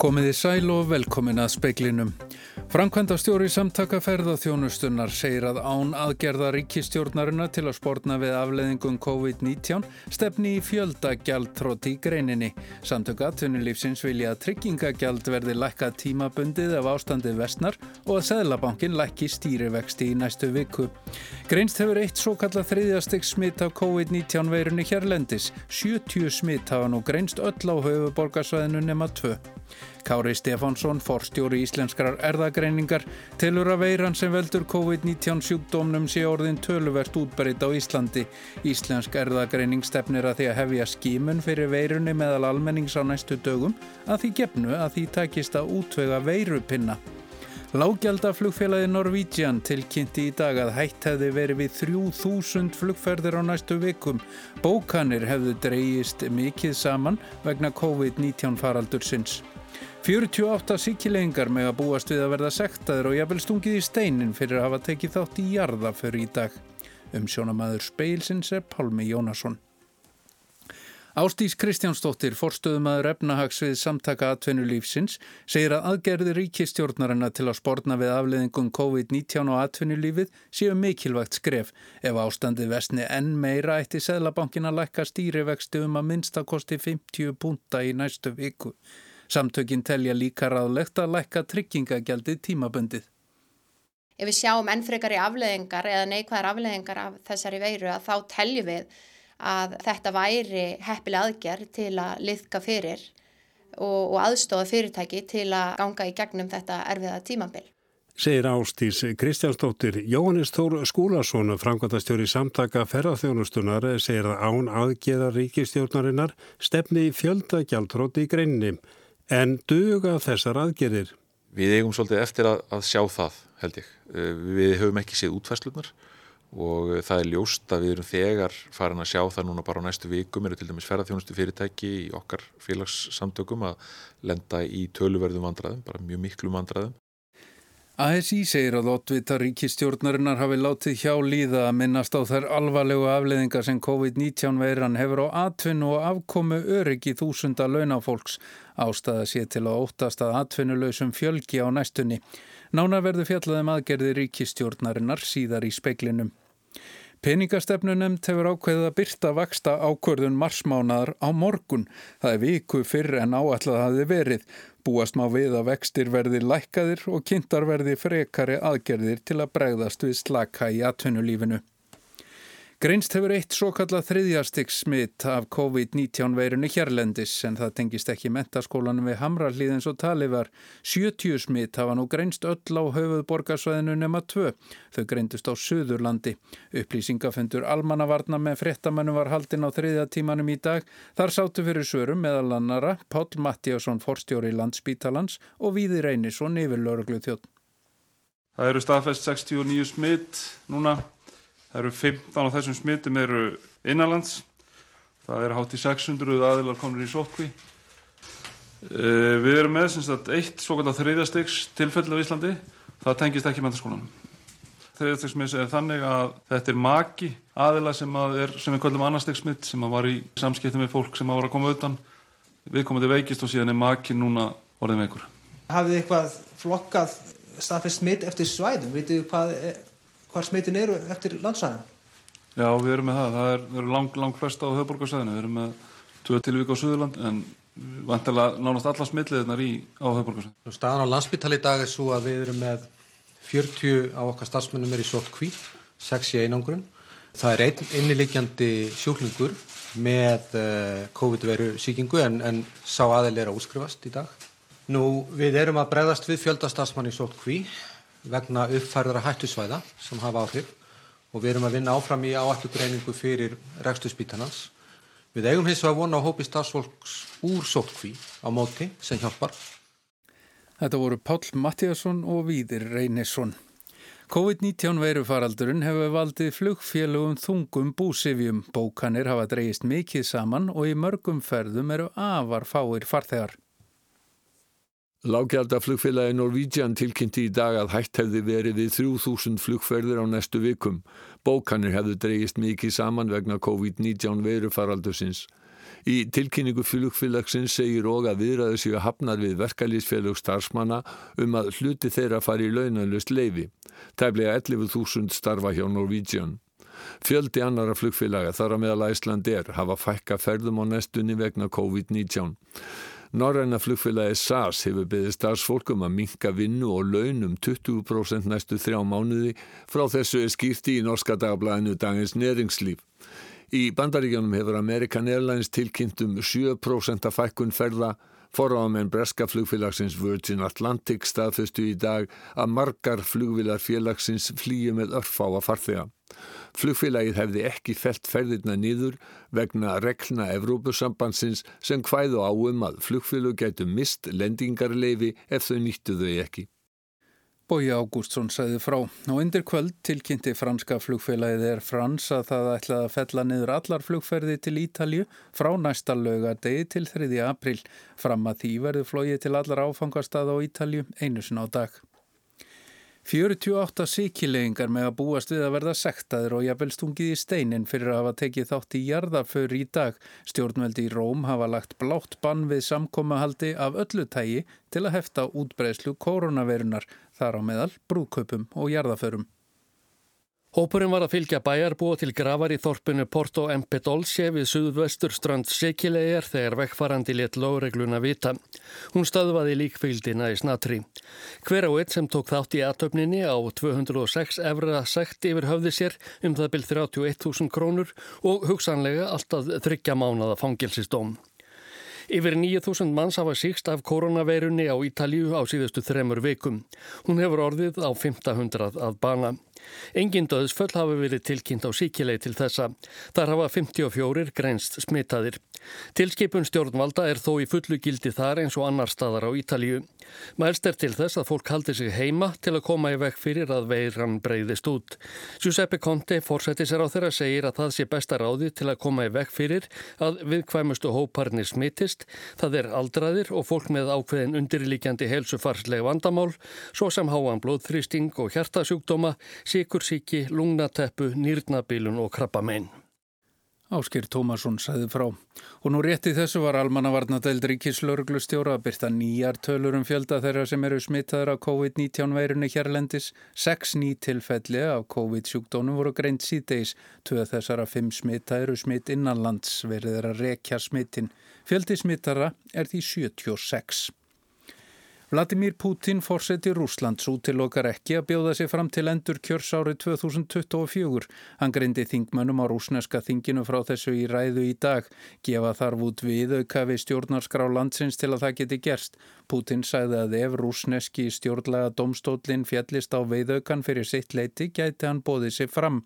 Komiði sæl og velkomin að speiklinum. Framkvæmda stjóri samtaka ferðarþjónustunnar segir að án aðgerða ríkistjórnarina til að spórna við afleðingum COVID-19 stefni í fjöldagjaldtróti í greininni. Samtöku atvinnulífsins vilja að tryggingagjald verði lækka tímabundið af ástandið vestnar og að Seðlabankin lækki stýrivexti í næstu viku. Greinst hefur eitt svo kalla þriðjasteg smitt af COVID-19 veirunni hérlendis. 70 smitt hafa nú greinst öll á höfuborgarsvæðinu nema 2. Kári Stefánsson, forstjóri íslenskrar erðagreiningar, telur að veiran sem veldur COVID-19 sjúkdómnum sé orðin töluvert útbreyt á Íslandi. Íslensk erðagreining stefnir að því að hefja skímun fyrir veirunni meðal almennings á næstu dögum að því gefnu að því takist að útvega veirupinna. Lágjaldaflugfélagi Norvídjan tilkynnti í dag að hætt hefði verið við 3000 flugferðir á næstu vikum. Bókanir hefðu dreyist mikið saman vegna COVID-19 faraldursins. 48 síkilegingar með að búast við að verða sektaður og jafnvel stungið í steinin fyrir að hafa tekið þátt í jarðaför í dag. Um sjónamaður speilsins er Pálmi Jónasson. Ástís Kristjánsdóttir, forstöðumæður efnahags við samtaka atvinnulífsins, segir að aðgerði ríkistjórnarina til að spórna við afleðingum COVID-19 og atvinnulífið séu mikilvægt skref. Ef ástandi vestni enn meira ætti Sæðlabankin að lækka stýrivexti um að minnstakosti 50 punta í næstu viku. Samtökin telja líka ráðlegt að lækka tryggingagjaldið tímabundið. Ef við sjáum enn frekar í afleðingar eða neikvæðar afleðingar af þessari veiru að þá teljum við að þetta væri heppileg aðgerð til að liðka fyrir og, og aðstofa fyrirtæki til að ganga í gegnum þetta erfiða tímambil. Segir Ástís Kristjánsdóttir, Jóhannes Þór Skúlason, framkvæmtastjóri samtaka ferðarþjónustunar, segir að án aðgeða ríkistjórnarinnar stefni fjöldagjaldróti í greinni. En duga þessar aðgerðir? Við eigum svolítið eftir að, að sjá það, held ég. Við höfum ekki séð útfæslunar og það er ljóst að við erum þegar farin að sjá það núna bara á næstu vikum eru til dæmis ferðarþjónustu fyrirtæki í okkar félagssamtökum að lenda í töluverðum vandraðum, bara mjög miklu vandraðum. ASI segir að oddvita ríkistjórnarinnar hafi látið hjá líða að minnast á þær alvarlegu afleðingar sem COVID-19 veiran hefur á atvinnu og afkomu öryggi þúsunda launafólks ástæða sé til að óttast að atvinnulausum fjölgi á næstunni. Nána verður fjallaðum aðgerði ríkistjórnarinnar síðar í speiklinum. Peningastefnunemt hefur ákveðið að byrta vaksta ákvörðun marsmánaðar á morgun. Það er viku fyrr en áallað hafi verið. Búast má við að vextir verði lækkaðir og kynntar verði frekari aðgerðir til að bregðast við slaka í atvinnulífinu. Greinst hefur eitt svo kallað þriðjastiks smitt af COVID-19 veirinu hérlendis en það tengist ekki mentaskólanum við Hamrallíðins og Talifar. 70 smitt hafa nú greinst öll á höfuðborgarsvæðinu nema 2. Þau greindust á Suðurlandi. Upplýsingafundur almannavarna með frettamennum var haldinn á þriðja tímanum í dag. Þar sátu fyrir sörum meðal annara Pál Mattíasson, forstjóri landsbítalans og Víði Reynisson yfir lauruglu þjótt. Það eru staðfest 69 smitt núna Það eru 15 af þessum smittum eru innanlands. Það er hátt í 600 aðilar komur í sótkví. Eh, við erum með sagt, eitt svokallar þriðjastegs tilfelli á Íslandi. Það tengist ekki mentaskólanum. Þriðjastegsmiss er þannig að þetta er maki aðila sem, að er, sem við kallum annarstegsmitt sem var í samskipti með fólk sem var að koma utan. Við komum til veikist og síðan er maki núna orðið með ykkur. Hafið þið eitthvað flokkað staðfest smitt eftir svæðum? Vitið þið hvað er hvar smitin eru eftir landsvæðin? Já, við erum með það. Það er, er lang, lang flesta á höfborgarsæðinu. Við erum með tvö tilvík á Suðurland en vantilega nánast alla smitliðirnar í á höfborgarsæðinu. Staðan á landsbytali í dag er svo að við erum með 40 á okkar starfsmennum er í sótkví, 6 í einangrun. Það er einn innilegjandi sjúklingur með uh, COVID-veru síkingu en, en sá aðeil er að útskrifast í dag. Nú, við erum að bregðast við fjöldastarsmann í sótkví vegna uppfærðara hættusvæða sem hafa áhrif og við erum að vinna áfram í áallugreiningu fyrir reksturspítanans. Við eigum hins vegar vona á hópi stafsfólks úr sótkví á móti sem hjálpar. Þetta voru Pál Mattíasson og Víðir Reynisson. COVID-19 veirufaraldurinn hefur valdið flugfélugum þungum búsifjum. Bókanir hafa dreyist mikið saman og í mörgum ferðum eru afar fáir farþegar. Lágjaldaflugfélagi Norvídjan tilkynnti í dag að hægt hefði verið við 3000 flugferðir á næstu vikum. Bókanir hefðu dreyist mikið saman vegna COVID-19 veirufaraldusins. Í tilkynningu flugfélagsins segir og að viðræðu séu hafnar við verkalýsfélög starfsmanna um að hluti þeirra fari í launalust leifi. Tæflega 11.000 starfa hjá Norwegian. Fjöldi annara flugfélaga þar að meðal Æsland er hafa fækka ferðum á nestunni vegna COVID-19. Norræna flugfélagi SAS hefur beðið starfsfólkum að minka vinnu og launum 20% næstu þrjá mánuði frá þessu er skýrti í norska dagblæðinu Dagins Neringslíf. Í bandaríkjónum hefur American Airlines tilkynnt um 7% af fækkun ferða Forráðamenn breska flugfélagsins Virgin Atlantic staðföstu í dag að margar flugvilar félagsins flýju með örfáa farþega. Flugfélagið hefði ekki felt ferðirna nýður vegna reglna Evrópusambansins sem hvæðu á um að flugfélag gætu mist lendingarleifi ef þau nýttu þau ekki. Bói Ágústsson sagði frá og undir kvöld tilkynnti franska flugfélagið er frans að það ætlaði að fella niður allar flugferði til Ítalju frá næsta lögadegi til 3. april. Fram að því verður flóið til allar áfangastað á Ítalju einu sinna á dag. 48 síkilegingar með að búast við að verða sektaður og jafnvel stungið í steinin fyrir að hafa tekið þátt í jarðaför í dag. Stjórnveldi í Róm hafa lagt blátt bann við samkomahaldi af öllu tægi til að hefta útbreyslu koronavirunar, þar á meðal brúköpum og jarðaförum. Hópurinn var að fylgja bæjarbúa til gravar í þorpinu Porto Empedolce við suðvestur strand Sekilegar þegar vekkfarandi let lóregluna vita. Hún staðvaði líkfyldina í snatri. Hver á eitt sem tók þátt í aðtöfninni á 206 efra sekt yfir höfði sér um það byrð 31.000 krónur og hugsanlega alltaf þryggja mánada fangilsistóm. Yfir 9.000 manns hafa síkst af koronaveirunni á Ítalju á síðustu þremur vikum. Hún hefur orðið á 500 að bana. Engin döðsföll hafi verið tilkynnt á síkilei til þessa. Þar hafa 54 grænst smitaðir. Tilskipun stjórnvalda er þó í fullu gildi þar eins og annar staðar á Ítalju. Mælst er til þess að fólk haldi sig heima til að koma í vekk fyrir að veiran breyðist út. Giuseppe Conte fórsætti sér á þeirra segir að það sé besta ráði til að koma í vekk fyrir að viðkvæmustu hóparnir smittist. Það er aldraðir og fólk með ákveðin undirlíkjandi helsufarsleg vandamál svo sem háan blóðþrýsting og hjertasjúkdóma sikursíki, lungnateppu, nýrnabilun og krabbamein. Áskir Tómasson sæði frá. Og nú rétti þessu var almannavarnadeild ríkislauruglustjóra að byrta nýjar tölur um fjölda þeirra sem eru smittaður af COVID-19 veirunni hérlendis. Seks ný tilfelli af COVID-sjúkdónum voru greint síðdeis. Tvöð þessara fimm smitta eru smitt innanlands verið þeirra rekja smittin. Fjöldi smittara er því 76. Vladimir Putin fórseti Rúslands útilokar ekki að bjóða sig fram til endur kjörs árið 2024. Hann greindi þingmönnum á rúsneska þinginu frá þessu í ræðu í dag. Gefa þarf út við auka við stjórnarskrá landsins til að það geti gerst. Putin sagði að ef rúsneski stjórnlega domstólinn fjallist á veiðaukan fyrir sitt leiti gæti hann bóðið sig fram.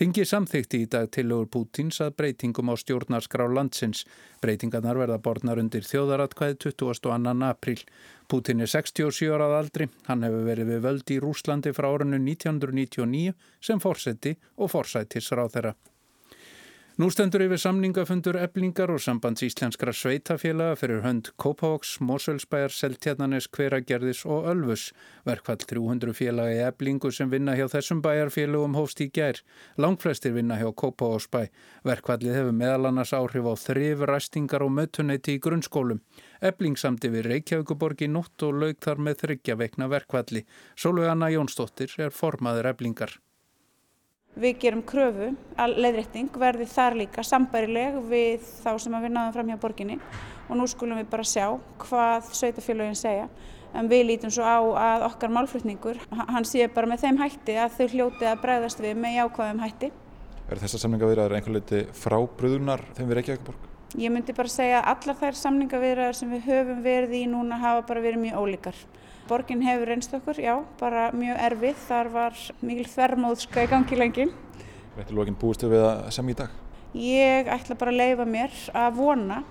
Þingi samþykti í dag tilögur Pútins að breytingum á stjórnarskrá landsins. Breytingarnar verða borðnar undir þjóðaratkvæði 22. apríl. Pútin er 67 árað aldri. Hann hefur verið við völdi í Rúslandi frá árinu 1999 sem fórseti og forsættisráð þeirra. Nú stendur yfir samningafundur eblingar og sambands íslenskra sveitafélaga fyrir hönd Kópavóks, Moselsbæjar, Seltjarnanes, Hveragerðis og Ölfus. Verkvall 300 félaga í eblingu sem vinna hjá þessum bæjarfélagum hófst í gær. Langflestir vinna hjá Kópavóksbæ. Verkvallið hefur meðal annars áhrif á þrif, ræstingar og mötuneyti í grunnskólum. Ebling samti við Reykjavíkuborg í nótt og laug þar með þryggja vekna verkvalli. Sólveg Anna Jónsdóttir er formaður eblingar. Við gerum kröfu að leiðrétting verði þar líka sambærileg við þá sem við náðum fram hjá borginni og nú skulum við bara sjá hvað sveitafélagin segja. En við lítum svo á að okkar málflutningur, hann sé bara með þeim hætti að þau hljóti að bregðast við með jákvæðum hætti. Er þessar samningavirðar einhver leiti frábröðunar þeim við Reykjavíkborg? Ég myndi bara segja að allar þær samningavirðar sem við höfum verið í núna hafa bara verið mjög ólíkar. Borgin hefur reynst okkur, já, bara mjög erfið. Þar var mikil þvermóðska í gangi lengi. Þetta er lókin búistu við að semja í dag? Ég ætla bara að leifa mér að vona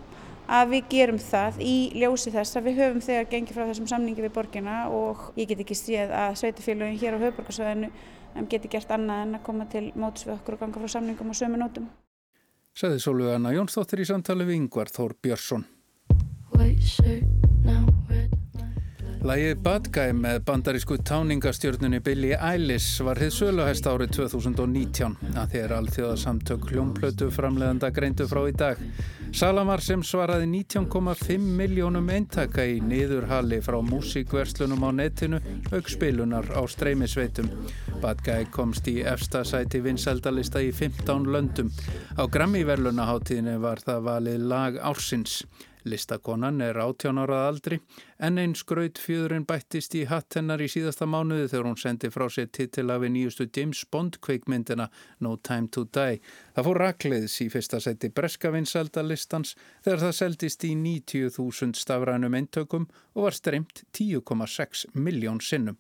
að við gerum það í ljósi þess að við höfum þegar gengið frá þessum samningi við borgina og ég get ekki séð að sveitufélagin hér á höfuborgarsvæðinu geti gert annað en að koma til móts við okkur og ganga frá samningum og sömu nótum. Saði Sólvöðana Jónsdóttir í samtali við Yngvar Þór Björnsson. Lægið Bad Guy með bandarísku táningastjörnunni Billie Eilish var hið söluhæst árið 2019 að þér alþjóðasamtök hljómplötu framleðanda greindu frá í dag. Salamar sem svaraði 19,5 miljónum eintaka í niðurhalli frá músíkverslunum á netinu auk spilunar á streymisveitum. Bad Guy komst í efsta sæti vinsældalista í 15 löndum. Á Grammy-verlunaháttíðinu var það valið lag ársins. Listakonan er 18 árað aldri en einn skraut fjöðurinn bættist í hatt hennar í síðasta mánuði þegar hún sendi frá sér titillafi nýjustu James Bond kveikmyndina No Time to Die. Það fór rakleiðs í fyrsta seti breskavinsaldalistans þegar það seldist í 90.000 stafrænum eintökum og var streymt 10,6 miljón sinnum.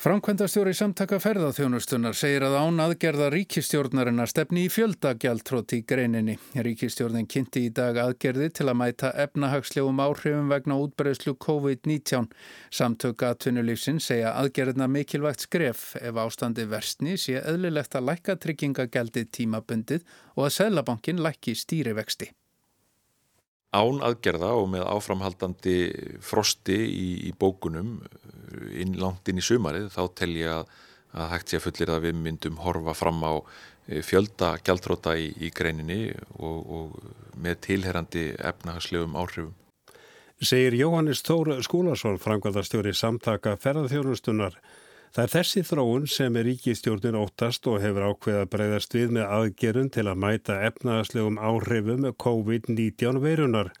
Framkvæmdastjóri samtaka ferðarþjónustunar segir að án aðgerða ríkistjórnarinnar stefni í fjöldagjaldtrótt í greininni. Ríkistjórnin kynnti í dag aðgerði til að mæta efnahagslegum áhrifum vegna útbreyslu COVID-19. Samtök atvinnulífsinn segja aðgerðina mikilvægt skref ef ástandi versni sé eðlilegt að lækka tryggingagjaldi tímabundið og að Sælabankin lækki stýrivexti. Án aðgerða og með áframhaldandi frosti í, í bókunum inn, langt inn í sumarið þá tel ég að, að hægt sé að fullir að við myndum horfa fram á e, fjölda gjaldróta í, í greininni og, og með tilherrandi efnahagslegum áhrifum. Segir Jóhannes Tór Skúlason, framkvæmdastjóri samtaka ferðarþjónustunar. Það er þessi þróun sem er ríkistjórnin óttast og hefur ákveða breyðast við með aðgerun til að mæta efnaðaslegum áhrifum COVID-19 veirunar.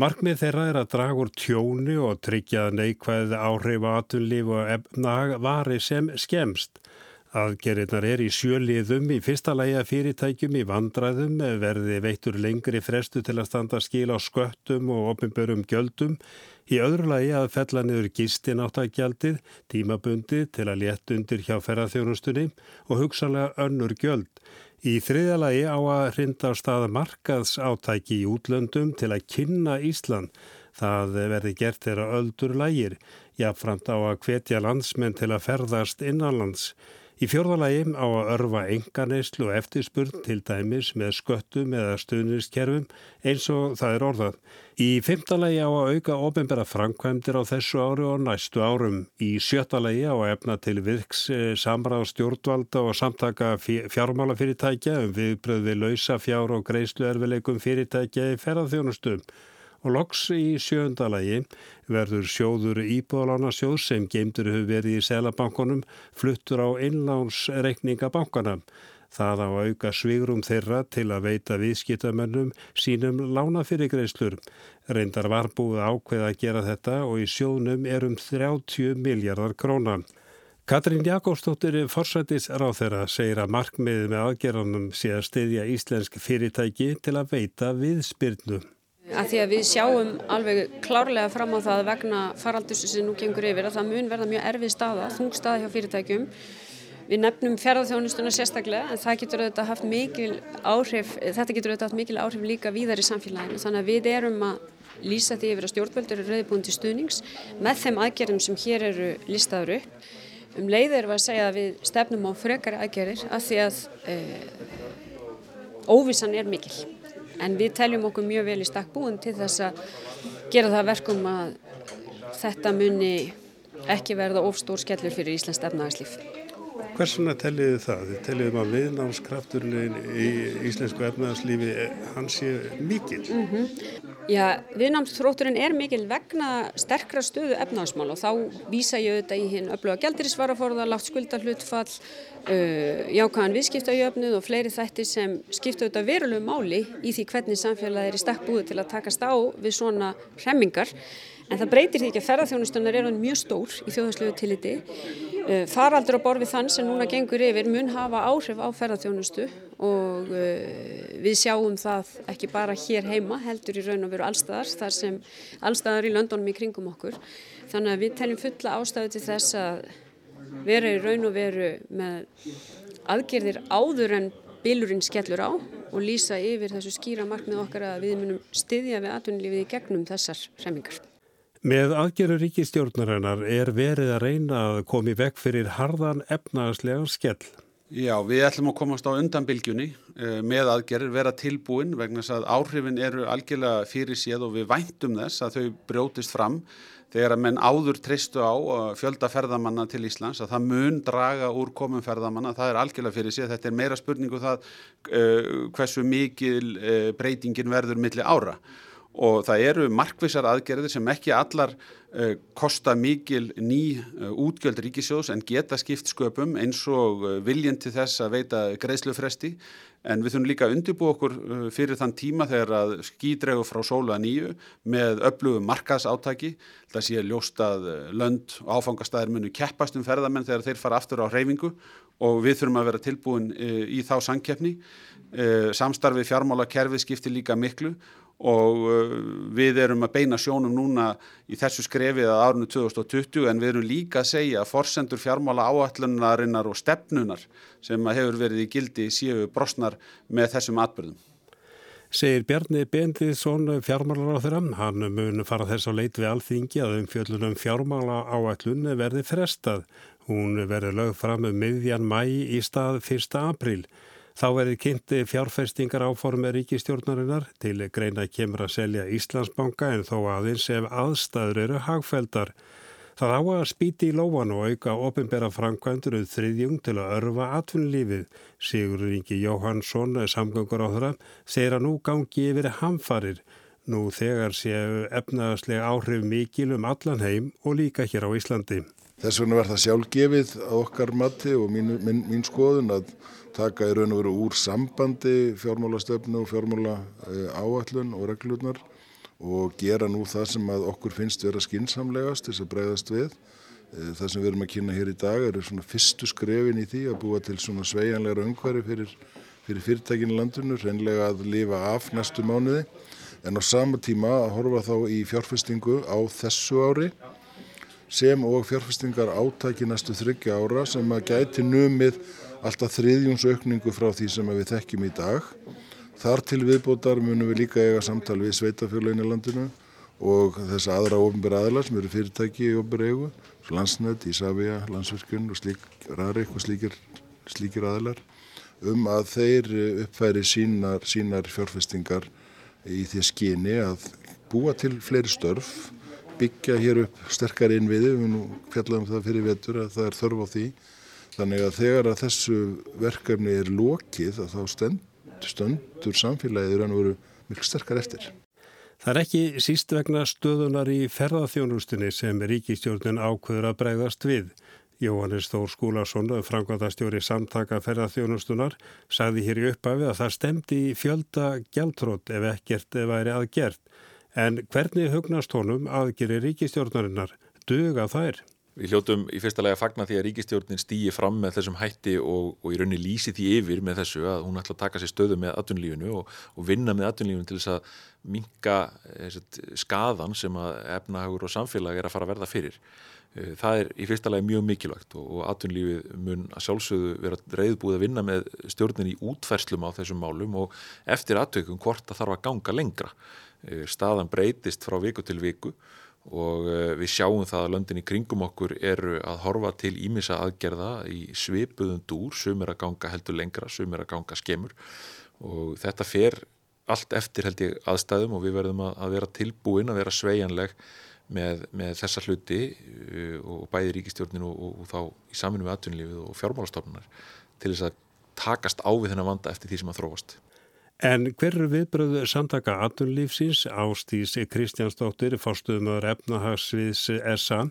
Markmið þeirra er að draga úr tjóni og tryggja neikvæði áhrif að atunlíf og efnahag vari sem skemst. Aðgerinnar er í sjöliðum í fyrsta læga fyrirtækjum í vandræðum verði veittur lengri frestu til að standa skil á sköttum og opinbörum gjöldum Í öðru lagi að fella niður gistináttagjaldið, tímabundi til að létt undir hjá ferðarþjónustunni og hugsanlega önnur gjöld. Í þriðja lagi á að hrinda á staða markaðs átæki í útlöndum til að kynna Ísland. Það verði gert þeirra öldur lægir, jáfnframt á að hvetja landsmenn til að ferðast innanlands. Í fjórðalagi á að örfa enganeyslu og eftirspurn til dæmis með sköttum eða stuðniskerfum eins og það er orðað. Í fymtalagi á að auka ofinbæra framkvæmdir á þessu ári og næstu árum. Í sjöttalagi á að efna til virks eh, samráð stjórnvalda og samtaka fjármálafyrirtækja um viðbröð við lausa fjár og greiðslu erfileikum fyrirtækja í ferðarþjónustum og loks í sjöndalagi verður sjóður íbúðalána sem geimtur hefur verið í selabankunum fluttur á innlánsreikninga bankana. Það á auka svigrum þeirra til að veita viðskiptamennum sínum lánafyrirgreislur. Reyndar var búið ákveð að gera þetta og í sjónum er um 30 miljardar krónan. Katrín Jakobsdóttir forsættis ráð þeirra segir að markmiðið með aðgerðanum sé að styðja íslensk fyrirtæki til að veita viðspyrnu. Að því að við sjáum alveg klárlega fram á það vegna faraldursu sem nú gengur yfir að það mun verða mjög erfið staða, þung staða hjá fyrirtækjum. Við nefnum fjárðarþjónustuna sérstaklega en það getur auðvitað haft mikil áhrif, þetta getur auðvitað haft mikil áhrif líka víðar í samfélaginu. Þannig að við erum að lýsa því yfir að stjórnvöldur eru rauðbúin til stuðnings með þeim aðgerðum sem hér eru listaður upp. Um leið erum við að segja að við stefnum á frekari aðgerðir að því að e, óvissan er mikil en við teljum okkur mjög vel í stakk búin til þess að gera það verkum að þetta muni ekki verða ofstór skellur fyrir Íslands efnagslíf. Hversuna telliðu það? Þið telliðum að viðnámskrafturinn í íslensku efnagslífi hans sé mikil. Mm -hmm. Já, viðnámsþrótturinn er mikil vegna sterkra stöðu efnagsmál og þá vísa ég auðvitað í hinn öfluga gældirisvaraforða, lágt skuldarhlutfall, uh, jákvæðan viðskiptajöfnuð og fleiri þætti sem skipta auðvitað verulegu máli í því hvernig samfélagið er í stakk búið til að takast á við svona remmingar. En það breytir því ekki að ferðarþjónustunar er mjög stór í þjóðhagslegu tilliti. Uh, faraldur á borfið þann sem núna gengur yfir mun hafa áhrif á ferðarþjónustu og uh, við sjáum það ekki bara hér heima heldur í raun og veru allstaðar þar sem allstaðar í löndunum í kringum okkur. Þannig að við teljum fulla ástæðu til þess að vera í raun og veru með aðgerðir áður en bílurinn skellur á og lýsa yfir þessu skýra markmið okkar að við munum styðja við atvinnulífið í gegnum þessar hremingar. Með aðgerður ríkistjórnarinnar er verið að reyna að komi vekk fyrir harðan efnagslegan skell. Já, við ætlum að komast á undanbylgjunni uh, með aðgerðir, vera tilbúin vegna að áhrifin eru algjörlega fyrir séð og við væntum þess að þau brjótist fram þegar að menn áður tristu á fjölda ferðamanna til Íslands að það mun draga úr komum ferðamanna, það er algjörlega fyrir séð, þetta er meira spurningu um það uh, hversu mikil breytingin verður milli ára og það eru markvisar aðgerðir sem ekki allar uh, kosta mikil ný uh, útgjöld ríkisjós en geta skipt sköpum eins og uh, viljinn til þess að veita greiðslufresti. En við þurfum líka að undirbú okkur fyrir þann tíma þegar að skýdregu frá sóla nýju með öflugum markaðsátaki. Það sé ljóst að lönd og áfangastæðir munu keppast um ferðamenn þegar þeir fara aftur á hreyfingu og við þurfum að vera tilbúin í þá sangkeppni samstarfið fjármála kerfi skiptir líka miklu og uh, við erum að beina sjónum núna í þessu skrefið að árunnu 2020 en við erum líka að segja að forsendur fjármála áallunarinnar og stefnunar sem hefur verið í gildi séu brosnar með þessum atbyrðum. Segir Bjarni Bendiðsson fjármálar á þeirra. Hann mun fara þess að leit við alþingi að umfjöldunum fjármála áallun verði frestað. Hún verði lögð fram um miðjan mæ í stað 1. apríl. Þá verði kynnti fjárfestingar áformið ríkistjórnarinnar til greina kemur að selja Íslandsbanka en þó aðeins ef aðstæður eru hagfældar. Það á að spýti í lóan og auka ofinbera framkvæmdur auð þriðjung til að örfa atvinnulífið. Sigur Ringi Jóhansson, samgöngur á þeirra, segir að nú gangi yfir hamfarir. Nú þegar séu efnaðslega áhrif mikil um allan heim og líka hér á Íslandi. Þess vegna verða sjálfgefið á okkar mati og mín, mín, mín skoðun að taka í raun og veru úr sambandi fjármálastöfnu og fjármála áallun og reglurnar og gera nú það sem að okkur finnst vera skinsamlegast þess að breyðast við. Eh, það sem við erum að kynna hér í dag eru svona fyrstu skrefin í því að búa til svona sveianlegra umhverfi fyrir, fyrir fyrirtækinu landinu, reynlega að lifa af næstu mánuði en á sama tíma að horfa þá í fjárfestingu á þessu ári sem og fjárfestingar átæki næstu þryggja ára sem að gæti numið alltaf þriðjungsaukningu frá því sem við þekkjum í dag. Þar til viðbótar munum við líka eiga samtal við sveitafjörlein í landinu og þess aðra ofinbæra aðlar sem eru fyrirtæki í ofinbæra eigu, Landsnet, Ísafja, Landsverkun og slík, Rarik og slíkir, slíkir aðlar um að þeir uppfæri sínar, sínar fjárfestingar í því skyni að búa til fleiri störf, byggja hér upp sterkar innviði, við nú fjallaðum það fyrir vetur að það er þörf á því Þannig að þegar að þessu verkefni er lokið að þá stend, stöndur samfélagið rann og veru mjög sterkar eftir. Það er ekki síst vegna stöðunar í ferðarþjónustinni sem ríkistjórnin ákveður að bregðast við. Jóhannes Þór Skúlason, framkvæmdastjóri samtaka ferðarþjónustunar, sagði hér í upphafi að það stemdi í fjölda gjaldtrótt ef ekkert væri aðgert. En hvernig hugnast honum aðgeri ríkistjórnarinnar? Duga þær? Við hljóttum í fyrsta lega að fagna því að ríkistjórnin stýji fram með þessum hætti og, og í rauninni lýsi því yfir með þessu að hún ætla að taka sér stöðu með atvinnlífinu og, og vinna með atvinnlífinu til þess að minka eh, skadan sem að efnahagur og samfélag er að fara að verða fyrir. Eh, það er í fyrsta lega mjög mikilvægt og, atvinnlífið mun að sjálfsögðu vera reyðbúið að vinna með stjórnin í útferslum á þessum málum og eftir aðtökum hvort það þarf að ganga lengra. Eh, staðan breytist frá viku til viku og eh, við sjáum það að löndin í kringum okkur eru að horfa til ímissa aðgerða í svipuðum dúr sem er að ganga heldur lengra, sem er að ganga skemur og þetta fer allt eftir held ég aðstæðum og við verðum að vera tilbúin, að vera sveianleg með, með þessa hluti eh, og bæði ríkistjórnin og, og, og þá í saminu með atvinnlífið og fjármálastofnunar til þess að takast á við þennan vanda eftir því sem að þróast. En hverju viðbröðu samtaka aturlífsins Ástís Kristjánsdóttir, fórstuðumöður efnahagsviðs SA,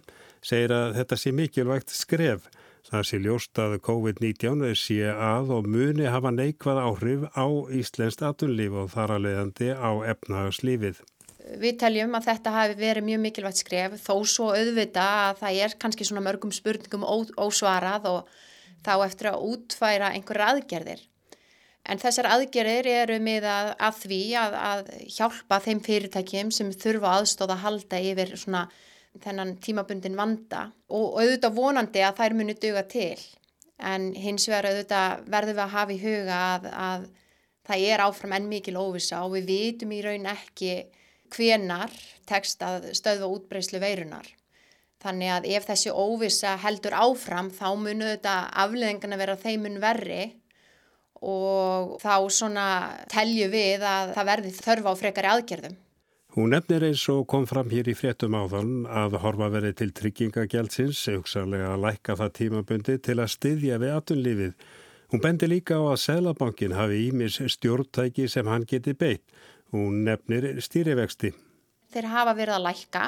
segir að þetta sé mikilvægt skref. Það sé ljóst að COVID-19 sé að og muni hafa neikvað áhrif á Íslenskt aturlíf og þar að leiðandi á efnahagslífið. Við teljum að þetta hafi verið mjög mikilvægt skref þó svo auðvita að það er kannski svona mörgum spurningum ósvarað og þá eftir að útfæra einhverja aðgerðir. En þessar aðgerir eru með að, að því að, að hjálpa þeim fyrirtækjum sem þurfa aðstóða að halda yfir svona þennan tímabundin vanda og auðvitað vonandi að þær muni duga til. En hins vegar auðvitað verðum við að hafa í huga að, að það er áfram enn mikil óvisa og við vitum í raun ekki hvenar tekst að stöðva útbreyslu veirunar. Þannig að ef þessi óvisa heldur áfram þá munu þetta afleðingana vera þeimun verri og þá svona telju við að það verði þörfa á frekari aðgerðum. Hún nefnir eins og kom fram hér í fréttum áðan að horfa verið til tryggingagjaldsins, hugsaðlega að lækka það tímabundi til að styðja við atunlífið. Hún bendi líka á að Sælabankin hafi ímis stjórntæki sem hann geti beitt. Hún nefnir stýrivexti. Þeir hafa verið að lækka.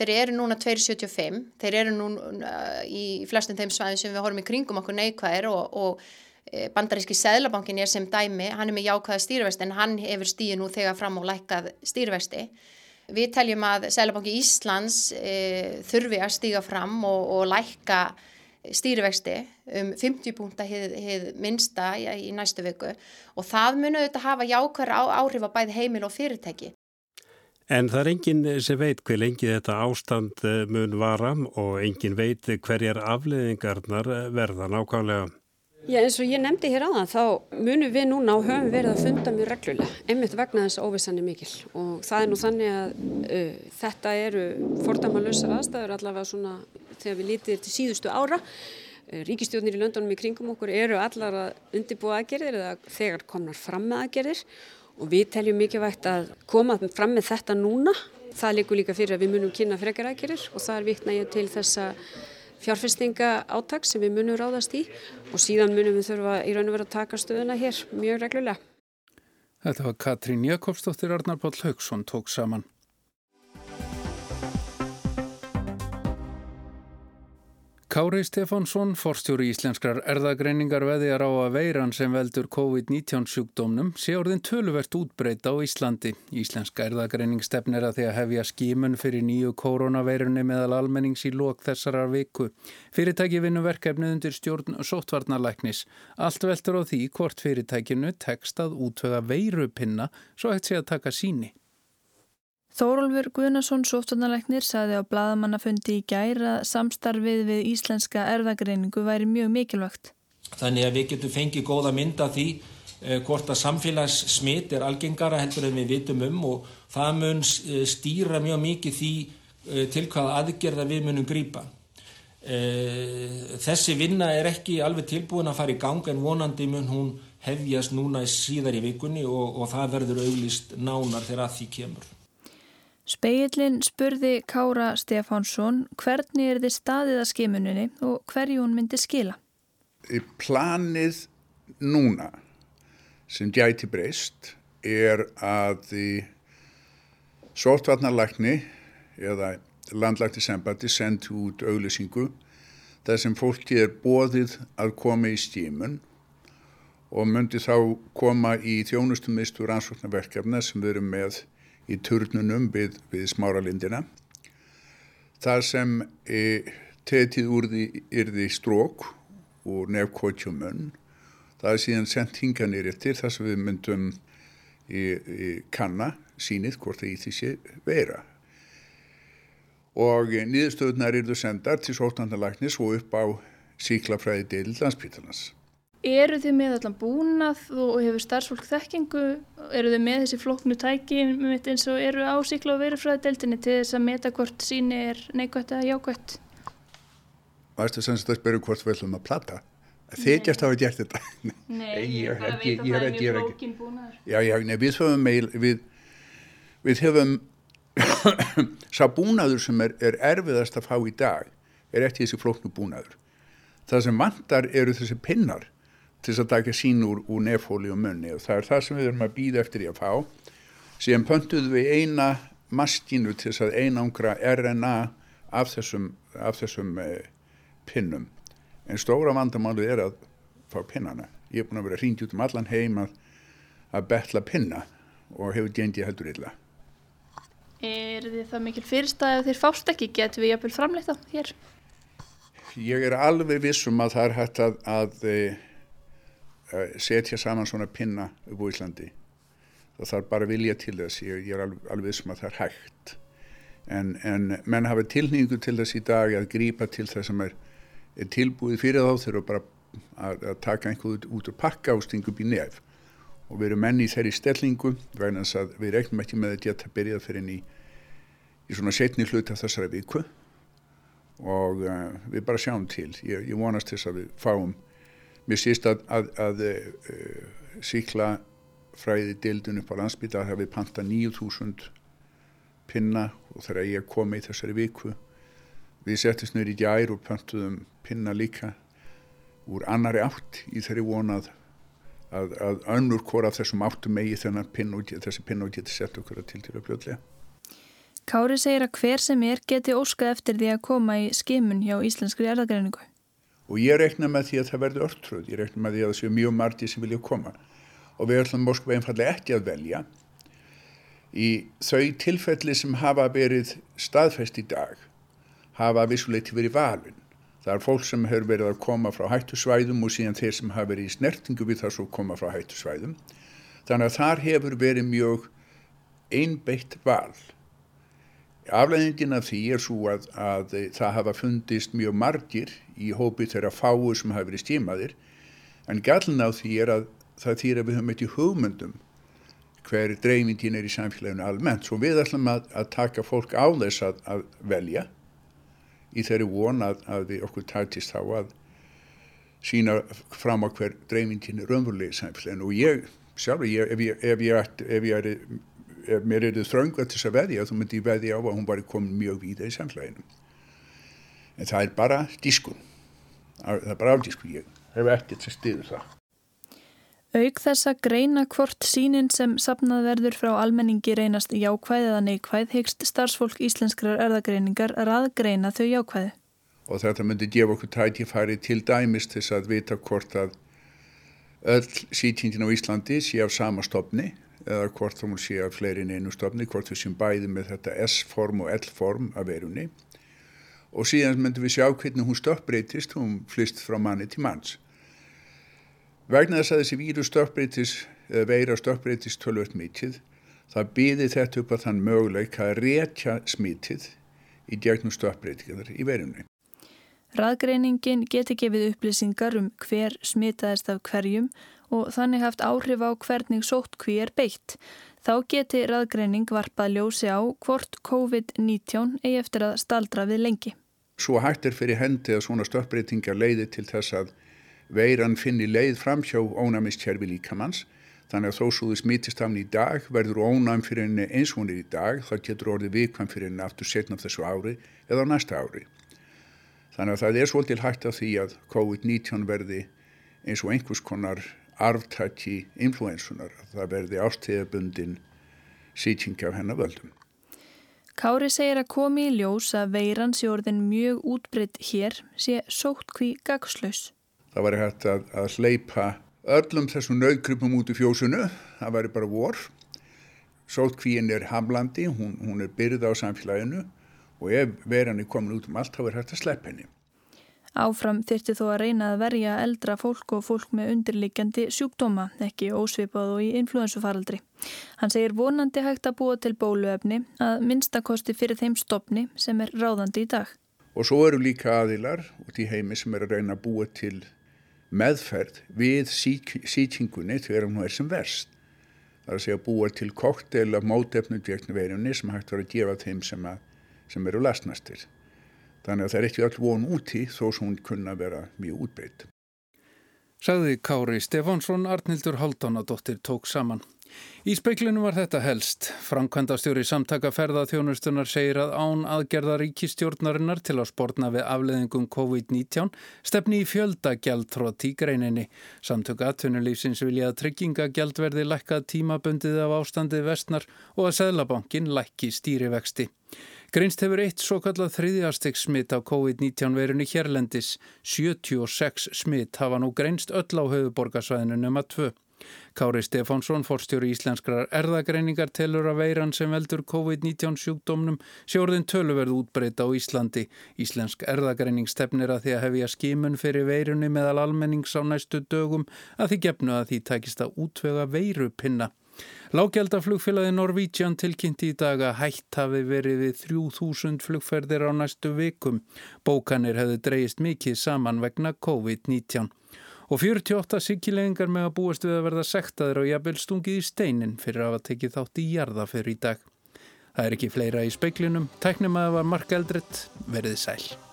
Þeir eru núna 2,75. Þeir eru núna í flestum þeim svæðin sem við horfum í kringum okkur neikvæðir og, og bandaríski Sæðlabankin er sem dæmi. Hann er með jákvæða stýrivexti en hann hefur stíði nú þegar fram og lækkað stýrivexti. Við teljum að Sæðlabanki Íslands e, þurfi að stíga fram og, og lækka stýrivexti um 50 púnta hið minsta í, í næstu viku og það munu auðvitað hafa jákvæðar áhrif á bæði heimil og fyrirtæki. En það er enginn sem veit hver lengi þetta ástand eh, mun varam og enginn veit hverjar afleðingarnar verða nákvæmlega. Já eins og ég nefndi hér aðan þá munum við núna og höfum verið að funda mjög reglulega einmitt vegna þess að óvissan er mikil og það er nú þannig að uh, þetta eru fordamalösar aðstæður allavega svona þegar við lítið til síðustu ára. Uh, Ríkistjóðnir í löndunum í kringum okkur eru allar að undibúa aðgerðir eða þegar komnar fram með aðgerðir og við teljum mikilvægt að koma fram með þetta núna. Það likur líka fyrir að við munum kynna frekar aðgerðir og það er vittna ég til þessa fjárfestinga áttak sem við munum ráðast í og síðan munum við þurfa í raun og vera að taka stöðuna hér mjög reglulega. Þetta var Katrín Jakobsdóttir Arnar Páll Haugsson tók saman. Kári Stefánsson, forstjóri íslenskrar erðagreiningar veðjar á að veiran sem veldur COVID-19 sjúkdómnum sé orðin töluvert útbreyta á Íslandi. Íslenska erðagreining stefnir að því að hefja skímun fyrir nýju koronaveirunni meðal almennings í lok þessarar viku. Fyrirtæki vinnu verkefnið undir stjórn sóttvarnarlæknis. Allt veldur á því hvort fyrirtækinu tekst að útvöga veirupinna svo hægt sé að taka síni. Þórólfur Guðnason, sóftvarnarleiknir, saði á bladamannafundi í gæra samstarfið við íslenska erðagreiningu væri mjög mikilvægt. Þannig að við getum fengið góða mynda því eh, hvort að samfélagssmitt er algengara heldur en við vitum um og það mun eh, stýra mjög mikið því eh, til hvaða aðgerða við munum grýpa. Þessi vinna er ekki alveg tilbúin að fara í gang en vonandi mun hún hefjast núna síðar í vikunni og, og það verður auglist nánar þegar að því kemur. Speillin spurði Kára Stefánsson hvernig er þið staðið að skimuninni og hverju hún myndi skila? Planið núna sem gæti breyst er að því sótvarnarlækni eða landlækti sembati sendi út auglýsingu þar sem fólki er bóðið að koma í stímun og myndi þá koma í þjónustumistur ansvöknarverkefna sem við erum með í turnunum við, við smáralindina. Það sem e, tetið úr því yrði strók úr nefnkotjumunn. Það er síðan sendt hinganir eftir þar sem við myndum í, í kanna sínið hvort það í sé vera. Og nýðustöðunar eru sendar til sóttandalæknis og upp á síklafræði deil landsbytarnas. Eru þið með allan búnað og hefur starfsfólk þekkingu? Eru þið með þessi flóknu tæki eins og eru á síkla og verufræðadeildinni til þess að meta hvort síni er neikvægt eða jákvægt? Það er þess að spyrja hvort við ætlum að plata. Þeir gæst hafa gert þetta. Nei, ég er bara að vita að það er búnaður. Já, já, nei, við höfum meil, við, við höfum sá búnaður sem er, er erfiðast að fá í dag er eftir þessi flóknu búnaður. Það sem vantar eru þessi pinnar til þess að taka sín úr, úr nefhóli og munni og það er það sem við erum að býða eftir í að fá. Síðan pöntuðum við eina maskínu til þess að einangra RNA af þessum, af þessum eh, pinnum. En stóra vandamálið er að fá pinnana. Ég er búin að vera hringt út um allan heim að, að betla pinna og hefur gengið heldur illa. Er þið það mikil fyrirstæði að þeir fást ekki? Getur við jafnvel framleitt á hér? Ég er alveg vissum að það er hægt að, að, að eh, setja saman svona pinna upp á Íslandi það þarf bara vilja til þess ég, ég er alveg, alveg sem að það er hægt en, en menn hafa tilningu til þess í dag að grípa til þess sem er, er tilbúið fyrir þá þurfa bara að, að taka einhverju út og pakka og stinga upp í nef og við erum menn í þeirri stellingu vegna þess að við regnum ekki með að geta byrjað fyrir inn í, í svona setni hlut af þessari viku og uh, við bara sjáum til. Ég, ég vonast þess að við fáum. Mér sést að, að, að uh, síkla fræði dildun upp á landsbytla að við panta 9000 pinna og þegar ég kom í þessari viku við settist nöður í djær og pantuðum pinna líka úr annari átt í þeirri vonað að, að önnur hvora þessum áttum megi pinn og þessi pinn og geti sett okkur að fljóðlega. Kári segir að hver sem er geti óskað eftir því að koma í skimun hjá Íslenskri erðagreiningu. Og ég rekna með því að það verði örtröð, ég rekna með því að það séu mjög margi sem vilja koma og við ætlum Moskva einfallega ekki að velja. Í þau tilfelli sem hafa verið staðfest í dag hafa vissuleiti verið valin. Það er fólk sem hefur verið að koma frá hættusvæðum og síðan þeir sem hafa verið í snertingu við það svo koma frá hættusvæðum. Þannig að þar hefur verið mjög einbeitt val Afleðingin af því er svo að, að það hafa fundist mjög margir í hópi þeirra fáu sem hafa verið stímaðir en gallin á því er að það þýr að við höfum eitthvað hugmyndum hver dreymingin er í samfélaginu almennt. Svo við ætlum að, að taka fólk á þess að, að velja í þeirri von að við okkur tætist þá að sína fram á hver dreymingin er raunverulega í samfélaginu. Og ég sjálfur, ég, ef ég, ég, ef ég er ef mér er þið þrönga til þess að veðja þá myndi ég veðja á að hún bara komin mjög víða í samfélaginu. En það er bara dískun það er bara afdískun ég hef ekkert sem stiður það. Auk þess að greina hvort sínin sem sapnað verður frá almenningi reynast jákvæð eða neykvæð hyggst starfsfólk íslenskrar erðagreiningar raðgreina þau jákvæði. Og þetta myndi gefa okkur tætifæri til dæmis til að vita hvort að öll sítindin á Íslandi sé af sama stopni eða hvort þá múl sé að fleiri en einu stofni, hvort við séum bæði með þetta S-form og L-form af verunni og síðan myndum við sjá hvernig hún stökkbreytist, hún flist frá manni til manns. Vegna þess að þessi víru stökkbreytist, eða veira stökkbreytist tölvöld mítið, það býði þetta upp að þann möguleik að rétja smítið í djögnum stökkbreytingar í verunni. Raðgreiningin geti gefið upplýsingar um hver smitaðist af hverjum og þannig haft áhrif á hvernig sóttkví er beitt. Þá geti raðgreining varpað ljósi á hvort COVID-19 eigi eftir að staldra við lengi. Svo hægt er fyrir hendi að svona stöppbreytingar leiði til þess að veiran finni leið fram hjá ónæmiskerfi líkamanns. Þannig að þó svo þið smittist hann í dag verður ónæm fyrir henni eins og henni í dag þá getur orðið vikvam fyrir henni aftur setna þessu ári eða á næsta ári. Þannig að það er svolítil hægt af því að COVID-19 verði eins og einhvers konar arftæki influensunar að það verði ástíðabundin sýting af hennar völdum. Kári segir að komi í ljós að veiran sé orðin mjög útbreytt hér sé sótt hví gagslaus. Það var hægt að, að hleypa öllum þessum nöðgrupum út í fjósunu, það væri bara vor. Sótt hvíin er hamlandi, hún, hún er byrða á samfélaginu og ef veiran er komin út um allt þá er hægt að slepp henni. Áfram þyrti þó að reyna að verja eldra fólk og fólk með undirlikjandi sjúkdóma, ekki ósvipað og í influensufaraldri. Hann segir vonandi hægt að búa til bóluefni að minnstakosti fyrir þeim stopni sem er ráðandi í dag. Og svo eru líka aðilar út í heimi sem er að reyna að búa til meðferð við sýtingunni þegar hún er sem verst. Það er að segja að búa til koktel af mótefnu dveknveirunni sem hægt var að gefa þeim sem, að, sem eru lastnastir. Þannig að það er ekki öll von úti þó sem hún kunna vera mjög útbreytt. Sagði Kári Stefánsson, Arnildur Haldánadóttir tók saman. Í speiklinu var þetta helst. Framkvæmdastjóri samtaka ferðaþjónustunar segir að án aðgerða ríkistjórnarinnar til að spórna við afleðingum COVID-19 stefni í fjöldagjaldtrótt í greininni. Samtöku aðtunulífsins vilja að tryggingagjald verði lækkað tímabundið af ástandið vestnar og að Sæðlabankin lækki stýrivexti. Greinst hefur eitt svo kallað þriðjasteg smitt af COVID-19 verunni hérlendis. 76 smitt hafa nú greinst öll á höfuborgarsvæðinu nema 2. Kári Stefánsson, forstjóri íslenskrar erðagreiningar, telur að veiran sem veldur COVID-19 sjúkdómnum sjóðin töluverð útbreyta á Íslandi. Íslensk erðagreining stefnir að því að hefja skimun fyrir veirunni meðal almennings á næstu dögum að því gefnu að því tækist að útvega veirupinna. Lágjaldaflugfélagi Norvítsján tilkynnti í dag að hætt hafi verið við 3000 flugferðir á næstu vikum. Bókanir hefði dreyist mikið saman vegna COVID-19. Og 48 síkilegingar með að búast við að verða sektaður og jafnvel stungið í steinin fyrir að hafa tekið þátt í jarða fyrir í dag. Það er ekki fleira í speiklinum. Tæknum að það var Mark Eldrett. Verðið sæl.